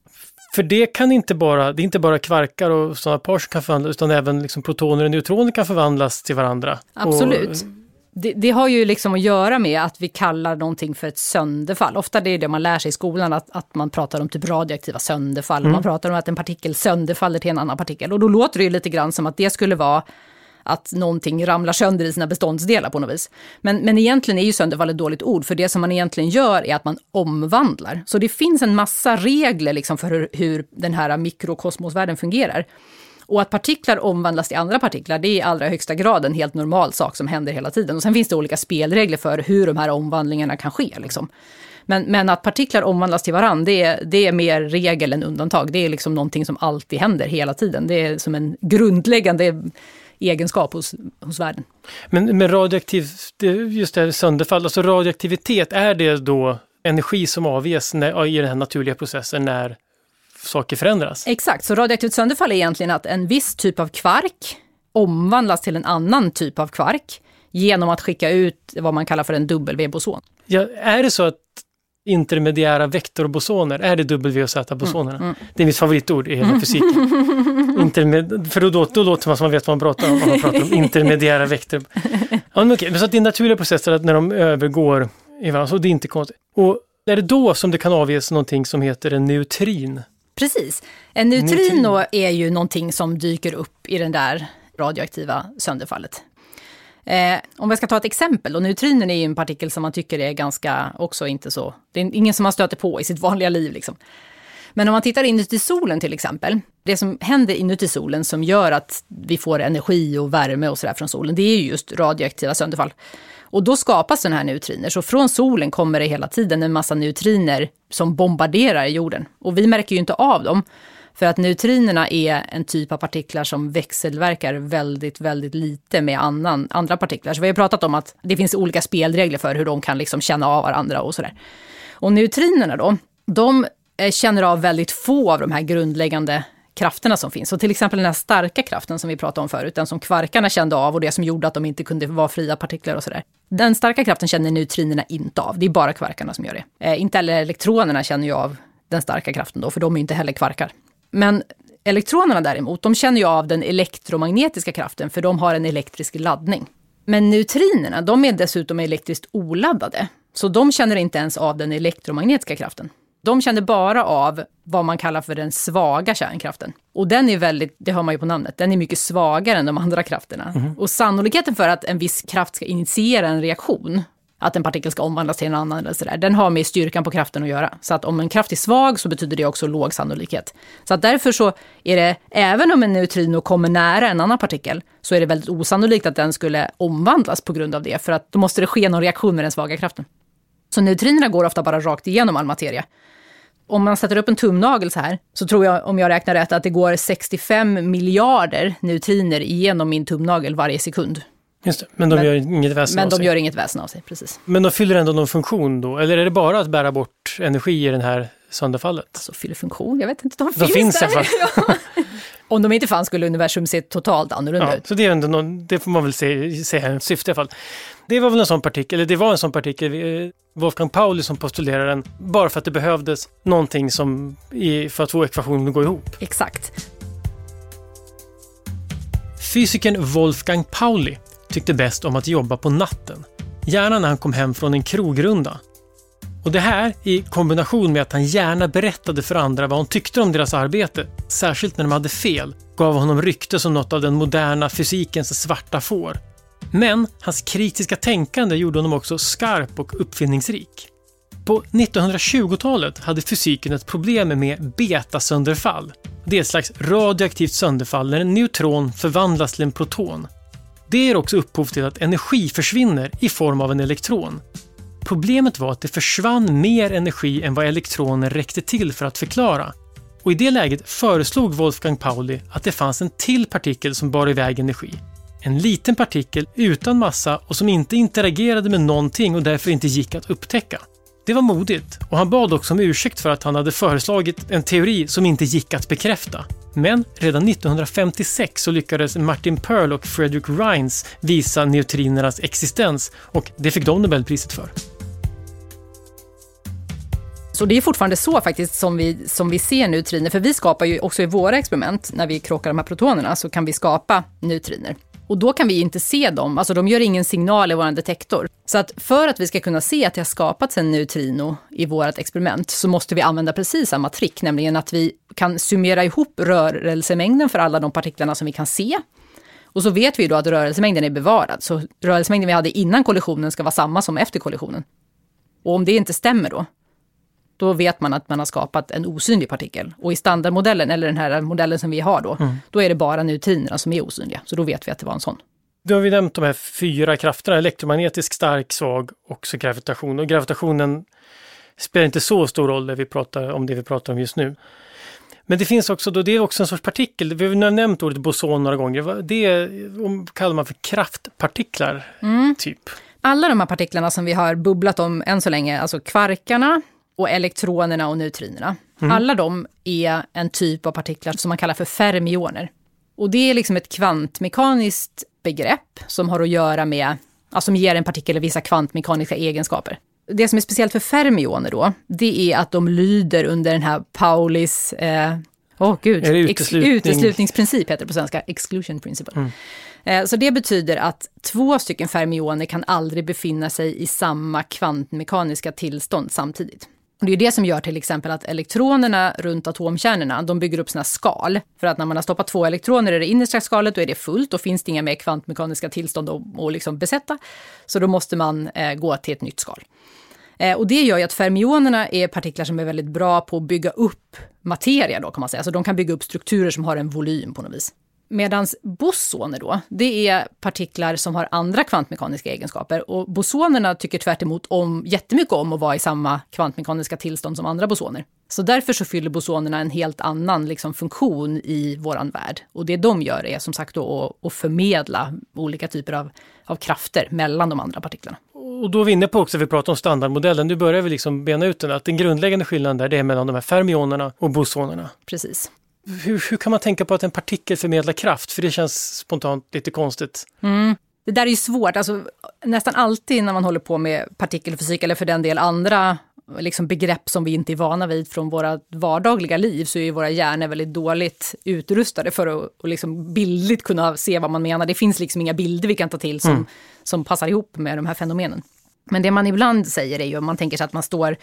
För det kan inte bara, det är inte bara kvarkar och sådana par som kan förvandlas, utan även liksom protoner och neutroner kan förvandlas till varandra. Absolut. Och, det, det, har ju liksom att göra med att vi kallar någonting för ett sönderfall. Ofta det är det man lär sig i skolan, att, att man pratar om typ radioaktiva sönderfall. Mm. Man pratar om att en partikel sönderfaller till en annan partikel. Och då låter det ju lite grann som att det skulle vara att någonting ramlar sönder i sina beståndsdelar på något vis. Men, men egentligen är ju sönderfall ett dåligt ord, för det som man egentligen gör är att man omvandlar. Så det finns en massa regler liksom för hur, hur den här mikrokosmosvärlden fungerar. Och att partiklar omvandlas till andra partiklar, det är i allra högsta grad en helt normal sak som händer hela tiden. Och sen finns det olika spelregler för hur de här omvandlingarna kan ske. Liksom. Men, men att partiklar omvandlas till varandra, det är, det är mer regel än undantag. Det är liksom någonting som alltid händer hela tiden. Det är som en grundläggande egenskap hos, hos världen. Men, men radioaktivt, just det här sönderfall, alltså radioaktivitet, är det då energi som avges när, i den här naturliga processen när saker förändras? Exakt, så radioaktivt sönderfall är egentligen att en viss typ av kvark omvandlas till en annan typ av kvark genom att skicka ut vad man kallar för en W-boson. Ja, är det så att intermediära vektorbosoner, är det W och Z-bosonerna? Mm, mm. Det är mitt favoritord i hela fysiken. Intermed för då, då, då låter man som man vet vad man pratar om, man pratar om intermediära vektor. Ja, men okej, men så att det är naturliga processer att när de övergår i varandra, så det är inte konstigt. Och är det då som det kan avges någonting som heter en neutrin? Precis. En neutrino Neutrin. är ju någonting som dyker upp i den där radioaktiva sönderfallet. Eh, om vi ska ta ett exempel, och neutrinen är ju en partikel som man tycker är ganska, också inte så, det är ingen som man stöter på i sitt vanliga liv liksom. Men om man tittar inuti solen till exempel, det som händer inuti solen som gör att vi får energi och värme och sådär från solen, det är ju just radioaktiva sönderfall. Och då skapas sådana här neutriner. Så från solen kommer det hela tiden en massa neutriner som bombarderar jorden. Och vi märker ju inte av dem. För att neutrinerna är en typ av partiklar som växelverkar väldigt, väldigt lite med annan, andra partiklar. Så vi har pratat om att det finns olika spelregler för hur de kan liksom känna av varandra och sådär. Och neutrinerna då, de eh, känner av väldigt få av de här grundläggande krafterna som finns. Så till exempel den här starka kraften som vi pratade om förut, den som kvarkarna kände av och det som gjorde att de inte kunde vara fria partiklar och sådär. Den starka kraften känner neutrinerna inte av, det är bara kvarkarna som gör det. Eh, inte heller elektronerna känner ju av den starka kraften då, för de är inte heller kvarkar. Men elektronerna däremot, de känner ju av den elektromagnetiska kraften, för de har en elektrisk laddning. Men neutrinerna, de är dessutom elektriskt oladdade. Så de känner inte ens av den elektromagnetiska kraften. De känner bara av vad man kallar för den svaga kärnkraften. Och den är väldigt, det hör man ju på namnet, den är mycket svagare än de andra krafterna. Mm. Och sannolikheten för att en viss kraft ska initiera en reaktion, att en partikel ska omvandlas till en annan eller sådär, den har med styrkan på kraften att göra. Så att om en kraft är svag så betyder det också låg sannolikhet. Så att därför så är det, även om en neutrino kommer nära en annan partikel, så är det väldigt osannolikt att den skulle omvandlas på grund av det, för att då måste det ske någon reaktion med den svaga kraften. Så neutrinerna går ofta bara rakt igenom all materia om man sätter upp en tumnagel så här, så tror jag, om jag räknar rätt, att det går 65 miljarder neutriner igenom min tumnagel varje sekund. Just det, men de men, gör inget väsen Men av de sig. gör inget väsen av sig, precis. Men de fyller ändå någon funktion då? Eller är det bara att bära bort energi i den här sönderfallet. Alltså fyller funktion, jag vet inte, de, De finns, finns där. Ja. Om de inte fanns skulle universum se totalt annorlunda Ja, ut. så det, är ändå någon, det får man väl se- säga är en syfte i alla fall. Det var väl en sån partikel, eller det var en sån partikel, eh, Wolfgang Pauli som postulerade den, bara för att det behövdes någonting som, för att få ekvationen att gå ihop. Exakt. Fysikern Wolfgang Pauli tyckte bäst om att jobba på natten. Gärna när han kom hem från en krogrunda. Och det här i kombination med att han gärna berättade för andra vad han tyckte om deras arbete, särskilt när de hade fel, gav honom rykte som något av den moderna fysikens svarta får. Men hans kritiska tänkande gjorde honom också skarp och uppfinningsrik. På 1920-talet hade fysiken ett problem med betasönderfall. Det är ett slags radioaktivt sönderfall när en neutron förvandlas till en proton. Det ger också upphov till att energi försvinner i form av en elektron. Problemet var att det försvann mer energi än vad elektroner räckte till för att förklara. Och i det läget föreslog Wolfgang Pauli att det fanns en till partikel som bar iväg energi. En liten partikel utan massa och som inte interagerade med någonting och därför inte gick att upptäcka. Det var modigt och han bad också om ursäkt för att han hade föreslagit en teori som inte gick att bekräfta. Men redan 1956 så lyckades Martin Pearl och Frederick Rines visa neutrinernas existens och det fick de Nobelpriset för. Så det är fortfarande så faktiskt som vi, som vi ser neutriner, för vi skapar ju också i våra experiment, när vi krockar de här protonerna, så kan vi skapa neutriner. Och då kan vi inte se dem, alltså de gör ingen signal i vår detektor. Så att för att vi ska kunna se att det har skapats en neutrino i vårt experiment så måste vi använda precis samma trick, nämligen att vi kan summera ihop rörelsemängden för alla de partiklarna som vi kan se. Och så vet vi då att rörelsemängden är bevarad, så rörelsemängden vi hade innan kollisionen ska vara samma som efter kollisionen. Och om det inte stämmer då, då vet man att man har skapat en osynlig partikel. Och i standardmodellen, eller den här modellen som vi har då, då är det bara neutrinerna som är osynliga. Så då vet vi att det var en sån. Då har vi nämnt de här fyra krafterna, elektromagnetisk, stark, svag och så gravitation. Och gravitationen spelar inte så stor roll när vi pratar om det vi pratar om just nu. Men det finns också, då, det är också en sorts partikel, vi har nämnt ordet boson några gånger, det kallar man för kraftpartiklar, typ. Alla de här partiklarna som vi har bubblat om än så länge, alltså kvarkarna och elektronerna och neutrinerna. Alla de är en typ av partiklar som man kallar för fermioner. Och det är liksom ett kvantmekaniskt begrepp som har att göra med, alltså som ger en partikel vissa kvantmekaniska egenskaper. Det som är speciellt för fermioner då, det är att de lyder under den här Paulis, eh, åh gud, det ex- uteslutning? uteslutningsprincip heter det på svenska, exclusion principle. Eh, Så det betyder att två stycken fermioner kan aldrig befinna sig i samma kvantmekaniska tillstånd samtidigt. Och det är det som gör till exempel att elektronerna runt atomkärnorna, de bygger upp sina skal. För att när man har stoppat två elektroner i det innersta skalet, då är det fullt, då finns det inga mer kvantmekaniska tillstånd att, att liksom besätta. Så då måste man eh, gå till ett nytt skal. Eh, och det gör ju att fermionerna är partiklar som är väldigt bra på att bygga upp materia då kan man säga. Så de kan bygga upp strukturer som har en volym på något vis. Medan bosoner då, det är partiklar som har andra kvantmekaniska egenskaper. Och bosonerna tycker tvärt emot om, jättemycket om att vara i samma kvantmekaniska tillstånd som andra bosoner. Så därför så fyller bosonerna en helt annan liksom, funktion i våran värld. Och det de gör är som sagt då att, att förmedla olika typer av, av krafter mellan de andra partiklarna. Och då är vi inne på också, vi pratar om standardmodellen, nu börjar vi liksom bena ut den, att den grundläggande skillnaden där det är mellan de här fermionerna och bosonerna. Precis. Hur, hur kan man tänka på att en partikel förmedlar kraft? För det känns spontant lite konstigt. Det där är ju svårt. Alltså, nästan alltid när man håller på med partikelfysik, eller för den del andra liksom begrepp som vi inte är vana vid från våra vardagliga liv, så är våra hjärnor väldigt dåligt utrustade för att, liksom bildligt kunna se vad man menar. Det finns liksom inga bilder vi kan ta till som, som passar ihop med de här fenomenen. Men det man ibland säger är ju, om man tänker sig att man står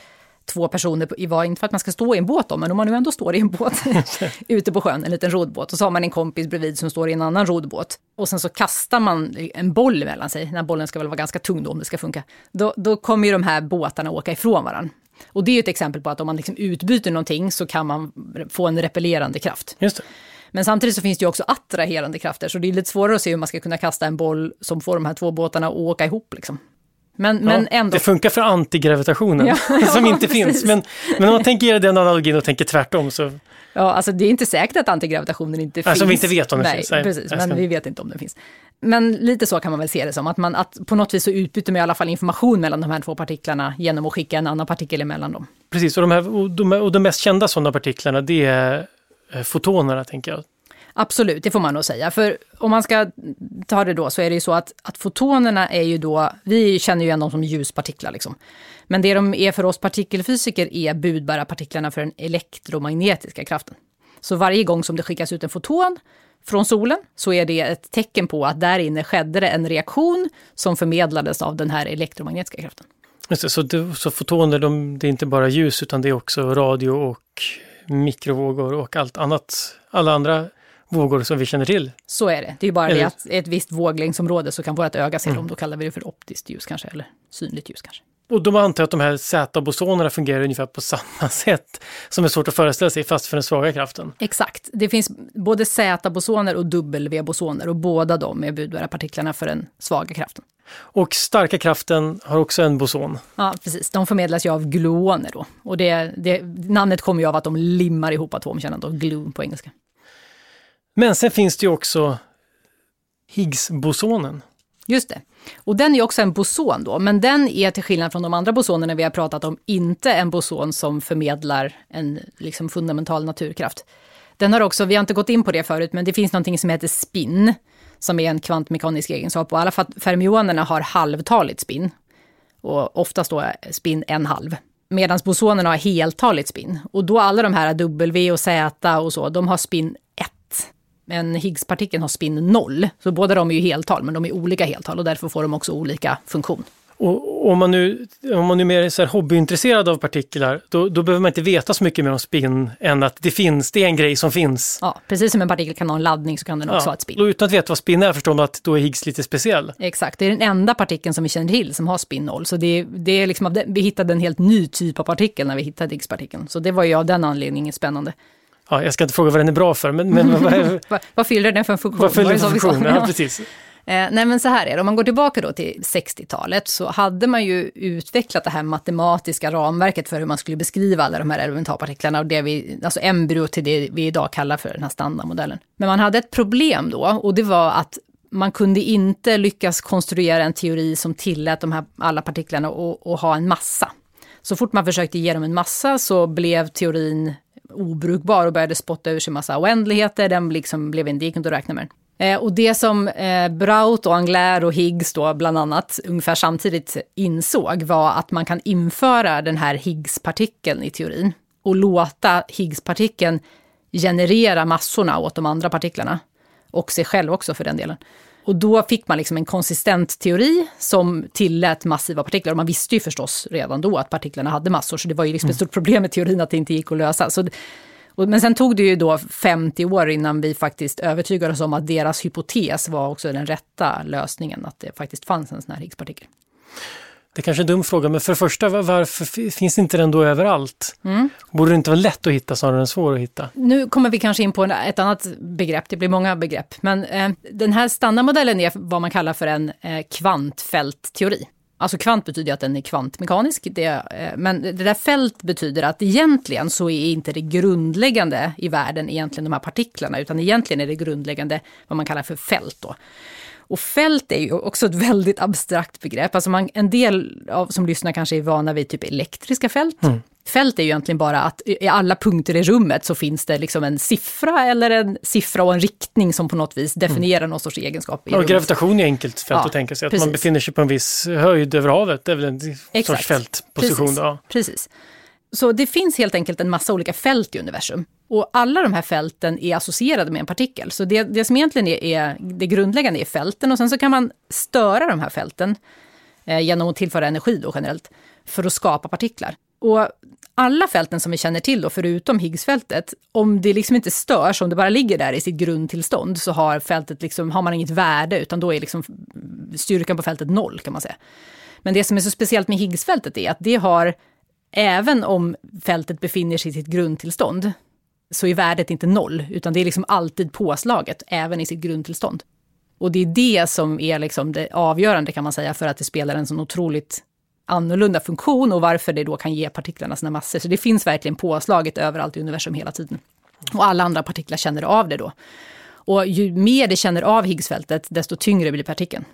två personer i var, inte för att man ska stå i en båt då, men om man nu ändå står i en båt ute på sjön, en liten roddbåt, och så har man en kompis bredvid som står i en annan roddbåt. Och sen så kastar man en boll mellan sig, den här bollen ska väl vara ganska tung då om det ska funka. Då, då kommer ju de här båtarna åka ifrån varandra. Och det är ju ett exempel på att om man liksom utbyter någonting så kan man få en repellerande kraft. Just det. Men samtidigt så finns det ju också attraherande krafter, så det är lite svårare att se hur man ska kunna kasta en boll som får de här två båtarna att åka ihop. Liksom. Men, men Ja, ändå... Det funkar för antigravitationen, Ja, som ja, inte finns. precis. Men, men om man tänker den analogin och tänker tvärtom så... Ja, alltså det är inte säkert att antigravitationen inte finns. som vi inte vet om den Nej, finns. Nej, precis, men vi vet inte om den finns. Men lite så kan man väl se det som, att, man, att på något vis så utbyter man i alla fall information mellan de här två partiklarna genom att skicka en annan partikel emellan dem. Precis, och de, här, och de, och de mest kända sådana partiklarna det är eh, fotonerna, tänker jag. Absolut, det får man nog säga. För om man ska ta det då så är det ju så att, att fotonerna är ju då, vi känner ju igen dem som ljuspartiklar liksom. Men det de är för oss partikelfysiker är budbärarpartiklarna för den elektromagnetiska kraften. Så varje gång som det skickas ut en foton från solen så är det ett tecken på att där inne skedde det en reaktion som förmedlades av den här elektromagnetiska kraften. Just så, det, så fotoner, de, det är inte bara ljus utan det är också radio och mikrovågor och allt annat, alla andra vågor som vi känner till. Så är det. Det är bara eller... det att ett visst våglängdsområde så kan vårt öga se mm. dem. Då kallar vi det för optiskt ljus kanske, eller synligt ljus kanske. Och de antar att de här Z-bosonerna fungerar ungefär på samma sätt som är svårt att föreställa sig fast för den svaga kraften. Exakt. Det finns både Z-bosoner och W-bosoner och båda de är budbärarpartiklarna för den svaga kraften. Och starka kraften har också en boson. Ja, precis. De förmedlas ju av gluoner då. Och det, det, namnet kommer ju av att de limmar ihop atomkärnan, då, glue på engelska. Men sen finns det ju också Higgs-bosonen. Just det. Och den är också en boson då, men den är till skillnad från de andra bosonerna vi har pratat om inte en boson som förmedlar en liksom, fundamental naturkraft. Den har också, vi har inte gått in på det förut, men det finns någonting som heter spin, som är en kvantmekanisk egenskap. Och alla fermionerna har halvtaligt spin, och oftast då spin en halv. Medan bosonerna har heltaligt spin. Och då alla de här W och Z och så, de har spin men Higgspartikeln har spin 0. Så båda de är ju heltal, men de är olika heltal och därför får de också olika funktion. Och om man nu, om man nu är mer så här hobbyintresserad av partiklar, då, då, behöver man inte veta så mycket mer om spin än att det finns, det är en grej som finns. Ja, precis som en partikel kan ha en laddning så kan den också ja, ha ett spin. Och utan att veta vad spin är förstår man att då är Higgs lite speciell. Exakt, det är den enda partikeln som vi känner till som har spin 0. Så det, det är liksom, vi hittade en helt ny typ av partikel när vi hittade Higgspartikeln. Så det var ju av den anledningen spännande ja, jag ska inte fråga vad den är bra för, men, men vad, vad, vad fyller den för en funktion? Vad fyller den för funktion? Ja, precis. Eh, nej men så här är det, om man går tillbaka då till 60-talet så hade man ju utvecklat det här matematiska ramverket för hur man skulle beskriva alla de här elementarpartiklarna och det vi, alltså embryo till det vi idag kallar för den här standardmodellen. Men man hade ett problem då och det var att man kunde inte lyckas konstruera en teori som tillät de här alla partiklarna att ha en massa. Så fort man försökte ge dem en massa så blev teorin obrukbar och började spotta ur sig massa oändligheter. Den liksom blev inte, gick inte att räkna med. Eh, och det som eh, Braut och Angler och Higgs då bland annat ungefär samtidigt insåg var att man kan införa den här Higgs-partikeln i teorin och låta Higgs-partikeln generera massorna åt de andra partiklarna. Och sig själv också för den delen. Och då fick man liksom en konsistent teori som tillät massiva partiklar. Och man visste ju förstås redan då att partiklarna hade massor, så det var ju liksom ett stort problem med teorin att det inte gick att lösa. Så, och, men sen tog det ju då 50 år innan vi faktiskt övertygade oss om att deras hypotes var också den rätta lösningen, att det faktiskt fanns en sån här Higgspartikel. Det kanske är en dum fråga, men för det första, varför finns inte den då överallt? Mm. Borde det inte vara lätt att hitta snarare än svår att hitta? Nu kommer vi kanske in på ett annat begrepp, det blir många begrepp. Men eh, den här standardmodellen är vad man kallar för en eh, kvantfältteori. Alltså kvant betyder att den är kvantmekanisk, det, eh, men det där fält betyder att egentligen så är inte det grundläggande i världen egentligen de här partiklarna, utan egentligen är det grundläggande vad man kallar för fält. Då. Och fält är ju också ett väldigt abstrakt begrepp. Alltså man, en del av, som lyssnar kanske är vana vid typ elektriska fält. Mm. Fält är ju egentligen bara att i alla punkter i rummet så finns det liksom en siffra eller en siffra och en riktning som på något vis definierar mm. någon sorts egenskap. I ja, gravitation är enkelt fält ja, att tänka sig. Att precis. man befinner sig på en viss höjd över havet, det är väl en Exakt. sorts fältposition. Precis. Då. precis. Så det finns helt enkelt en massa olika fält i universum. Och alla de här fälten är associerade med en partikel. Så det, det som egentligen är, är, det grundläggande är fälten och sen så kan man störa de här fälten eh, genom att tillföra energi då generellt för att skapa partiklar. Och alla fälten som vi känner till då, förutom Higgsfältet, om det liksom inte störs, om det bara ligger där i sitt grundtillstånd, så har fältet liksom, har man inget värde, utan då är liksom styrkan på fältet noll kan man säga. Men det som är så speciellt med Higgsfältet är att det har, även om fältet befinner sig i sitt grundtillstånd, så är värdet inte noll, utan det är liksom alltid påslaget, även i sitt grundtillstånd. Och det är det som är liksom det avgörande kan man säga, för att det spelar en sån otroligt annorlunda funktion och varför det då kan ge partiklarna sina massor. Så det finns verkligen påslaget överallt i universum hela tiden. Och alla andra partiklar känner av det då. Och ju mer det känner av Higgsfältet, desto tyngre blir partikeln.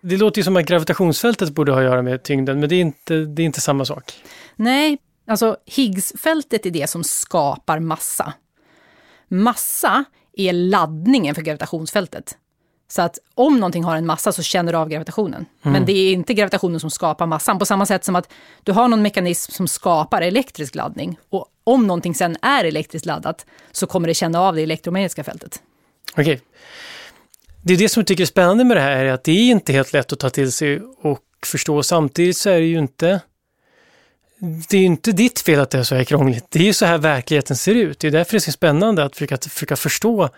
Det låter ju som att gravitationsfältet borde ha att göra med tyngden, men det är inte, det är inte samma sak. Nej, alltså Higgsfältet är det som skapar massa. Massa är laddningen för gravitationsfältet. Så att om någonting har en massa så känner du av gravitationen. Mm. Men det är inte gravitationen som skapar massan. På samma sätt som att du har någon mekanism som skapar elektrisk laddning. Och om någonting sen är elektriskt laddat så kommer det känna av det elektromagnetiska fältet. Okej. Okay. Det är det som jag tycker är spännande med det här, är att det är inte helt lätt att ta till sig och förstå. Samtidigt så är det ju inte det är ju inte ditt fel att det är så här krångligt. Det är ju så här verkligheten ser ut. Det är därför det är så spännande att försöka, försöka förstå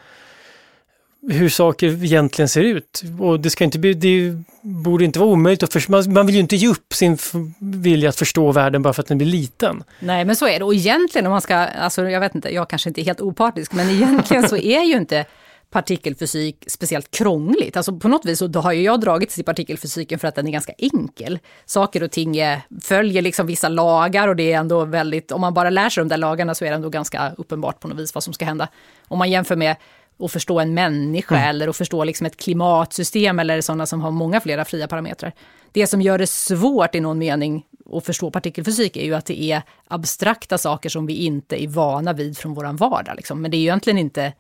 hur saker egentligen ser ut. Och det, ska inte bli, det borde inte vara omöjligt att förstå. Man, man vill ju inte ge upp sin vilja att förstå världen bara för att den blir liten. Nej, men så är det. Och egentligen om man ska, alltså jag vet inte, jag kanske inte är helt opartisk, men egentligen så är ju inte partikelfysik speciellt krångligt. Alltså på något vis så har ju jag dragits till partikelfysiken för att den är ganska enkel. Saker och ting är, följer liksom vissa lagar och det är ändå väldigt, om man bara lär sig de där lagarna så är det ändå ganska uppenbart på något vis vad som ska hända. Om man jämför med att förstå en människa mm. eller att förstå liksom ett klimatsystem eller sådana som har många flera fria parametrar. Det som gör det svårt i någon mening att förstå partikelfysik är ju att det är abstrakta saker som vi inte är vana vid från vår vardag. Liksom. Men det är ju egentligen inte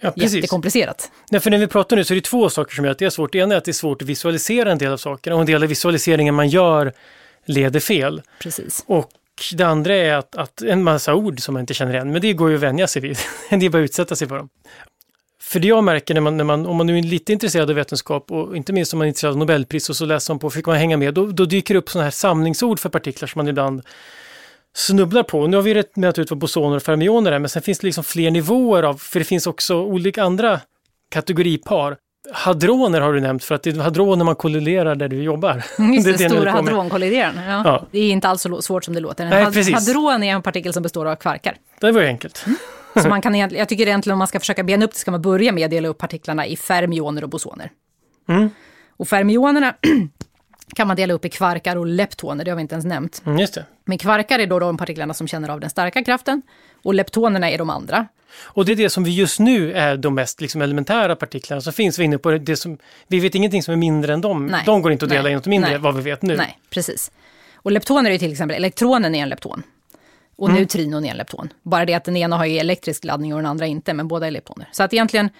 Ja, precis. Jättekomplicerat. Nej, för när vi pratar nu så är det två saker som gör att det är svårt. Det ena är att det är svårt att visualisera en del av sakerna och en del av visualiseringen man gör leder fel. Precis. Och det andra är att, att en massa ord som man inte känner igen, men det går ju att vänja sig vid. det är bara att utsätta sig för dem. För det jag märker när man, när man, om man nu är lite intresserad av vetenskap och inte minst om man är intresserad av Nobelpris och så läser man på försöker man hänga med, då, då dyker det upp sådana här samlingsord för partiklar som man ibland snubblar på. Nu har vi rätt ut vad bosoner och fermioner är, men sen finns det liksom fler nivåer av, för det finns också olika andra kategoripar. Hadroner har du nämnt, för att det är hadroner man kolliderar där du jobbar. Just det, det stora hadronkollideraren. Ja. ja. Det är inte alls så svårt som det låter. En Nej, hadron är en partikel som består av kvarkar. Det var ju enkelt. Mm. Så man kan jag tycker egentligen om man ska försöka bena upp det ska man börja med att dela upp partiklarna i fermioner och bosoner. Mm. Och fermionerna kan man dela upp i kvarkar och leptoner, det har vi inte ens nämnt. Mm, just det. Men kvarkar är då de partiklarna som känner av den starka kraften och leptonerna är de andra. Och det är det som vi just nu är de mest liksom elementära partiklarna som finns. Vi, inne på det som, vi vet ingenting som är mindre än dem. Nej. De går inte att dela nej, in något mindre, nej. vad vi vet nu. Nej, precis. Och leptoner är till exempel, elektronen är en lepton. Och mm. neutrinon är en lepton. Bara det att den ena har elektrisk laddning och den andra inte, men båda är leptoner. Så att egentligen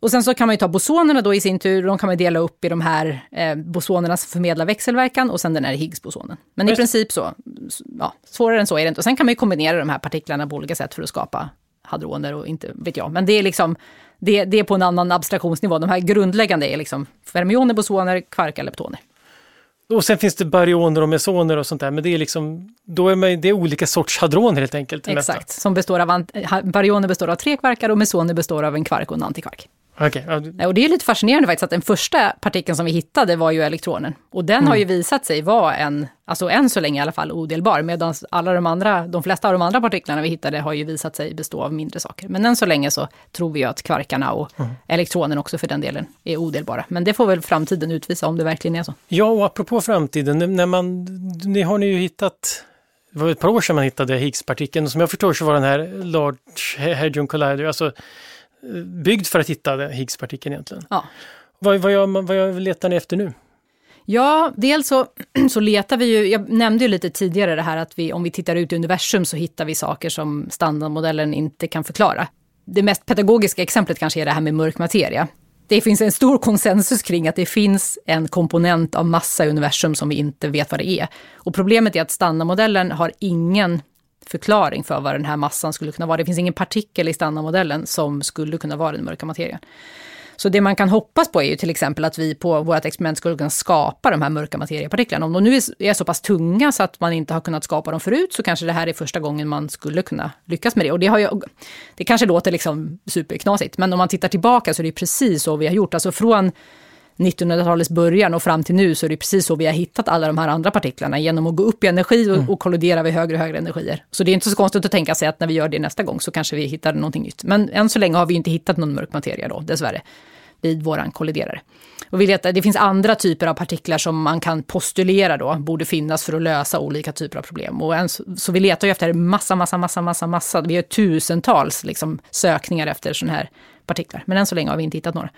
och sen så kan man ju ta bosonerna då i sin tur, de kan man dela upp i de här eh, bosonerna som förmedlar växelverkan och sen den här Higgs-bosonen. Men i princip så, ja, svårare än så är det inte. Och sen kan man ju kombinera de här partiklarna på olika sätt för att skapa hadroner och inte vet jag. Men det är liksom, det, det är på en annan abstraktionsnivå. De här grundläggande är liksom fermioner, bosoner, kvarkar, leptoner. Och sen finns det baryoner och mesoner och sånt där, men det är liksom, då är man, det är olika sorts hadroner helt enkelt. Exakt, som består av, baryoner består av tre kvarkar och mesoner består av en kvark och en antikvark. Okay. Och det är lite fascinerande faktiskt att den första partikeln som vi hittade var ju elektronen. Och den mm. har ju visat sig vara en, alltså än så länge i alla fall, odelbar. Medan alla de andra, de flesta av de andra partiklarna vi hittade har ju visat sig bestå av mindre saker. Men än så länge så tror vi ju att kvarkarna och mm. elektronen också för den delen är odelbara. Men det får väl framtiden utvisa om det verkligen är så. Ja, och apropå framtiden, när man, ni har ni ju hittat det var ett par år sedan man hittade Higgspartikeln. Som jag förstår så var den här Large Hadron Collider, alltså byggd för att hitta Higgspartikeln egentligen. Ja. Vad, vad, jag, vad jag letar ni efter nu? Ja, dels så, så letar vi ju, jag nämnde ju lite tidigare det här att vi, om vi tittar ut i universum så hittar vi saker som standardmodellen inte kan förklara. Det mest pedagogiska exemplet kanske är det här med mörk materia. Det finns en stor konsensus kring att det finns en komponent av massa i universum som vi inte vet vad det är. Och problemet är att standardmodellen har ingen förklaring för vad den här massan skulle kunna vara. Det finns ingen partikel i standardmodellen som skulle kunna vara den mörka materien. Så det man kan hoppas på är ju till exempel att vi på vårt experiment skulle kunna skapa de här mörka materiepartiklarna. Om de nu är så pass tunga så att man inte har kunnat skapa dem förut så kanske det här är första gången man skulle kunna lyckas med det. Och det, har ju, det kanske låter liksom superknasigt, men om man tittar tillbaka så är det precis så vi har gjort. Alltså från 1900-talets början och fram till nu så är det precis så vi har hittat alla de här andra partiklarna, genom att gå upp i energi och, mm. och kollidera vid högre och högre energier. Så det är inte så konstigt att tänka sig att när vi gör det nästa gång så kanske vi hittar någonting nytt. Men än så länge har vi inte hittat någon mörk materia då, dessvärre, vid våran kolliderare. Och vi vet att det finns andra typer av partiklar som man kan postulera då borde finnas för att lösa olika typer av problem. Och en, så vi letar ju efter massa, massa, massa, massa, massa. Vi har tusentals liksom, sökningar efter sådana här partiklar. Men än så länge har vi inte hittat några.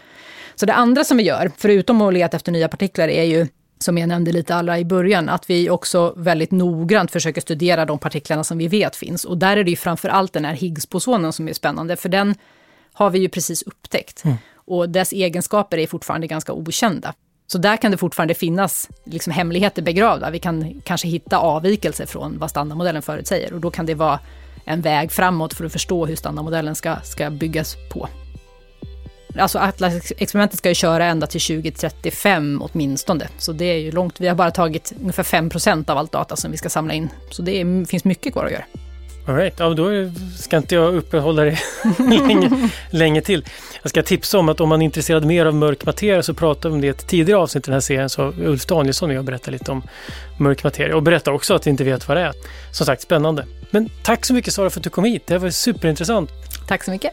Så det andra som vi gör, förutom att leta efter nya partiklar, är ju som jag nämnde lite alla i början, att vi också väldigt noggrant försöker studera de partiklarna som vi vet finns. Och där är det ju framför allt den här Higgs-bosonen som är spännande, för den har vi ju precis upptäckt. Mm. Och dess egenskaper är fortfarande ganska okända. Så där kan det fortfarande finnas liksom hemligheter begravda. Vi kan kanske hitta avvikelser från vad standardmodellen förutsäger och då kan det vara en väg framåt för att förstå hur standardmodellen ska, ska byggas på. Alltså Atlas-experimentet ska ju köra ända till 2035 åtminstone, så det är ju långt. Vi har bara tagit ungefär 5% av allt data som vi ska samla in, så det är, finns mycket kvar att göra. All right. ja, då ska inte jag uppehålla dig länge, länge till. Jag ska tipsa om att om man är intresserad mer av mörk materia så pratade vi om det i ett tidigare avsnitt i den här serien. Så Ulf Danielsson och jag berättar lite om mörk materia och berättar också att vi inte vet vad det är. Som sagt, spännande. Men tack så mycket Sara för att du kom hit. Det var superintressant. Tack så mycket.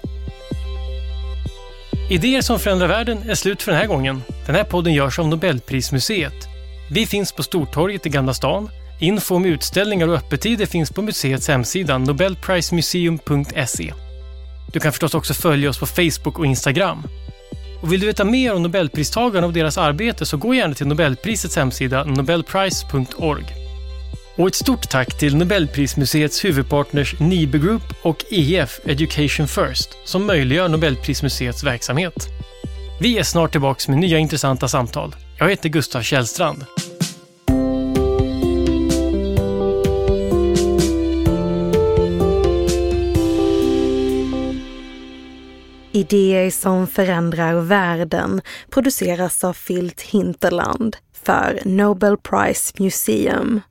Idéer som förändrar världen är slut för den här gången. Den här podden görs av Nobelprismuseet. Vi finns på Stortorget i Gamla stan Info om utställningar och öppettider finns på museets hemsida nobelprismuseum.se. Du kan förstås också följa oss på Facebook och Instagram. Och vill du veta mer om Nobelpristagarna och deras arbete så gå gärna till Nobelprisets hemsida nobelprice.org. Och ett stort tack till Nobelprismuseets huvudpartners Nibe Group och EF Education First som möjliggör Nobelprismuseets verksamhet. Vi är snart tillbaka med nya intressanta samtal. Jag heter Gustav Källstrand. Idéer som förändrar världen produceras av Filt Hinterland för Nobel Prize Museum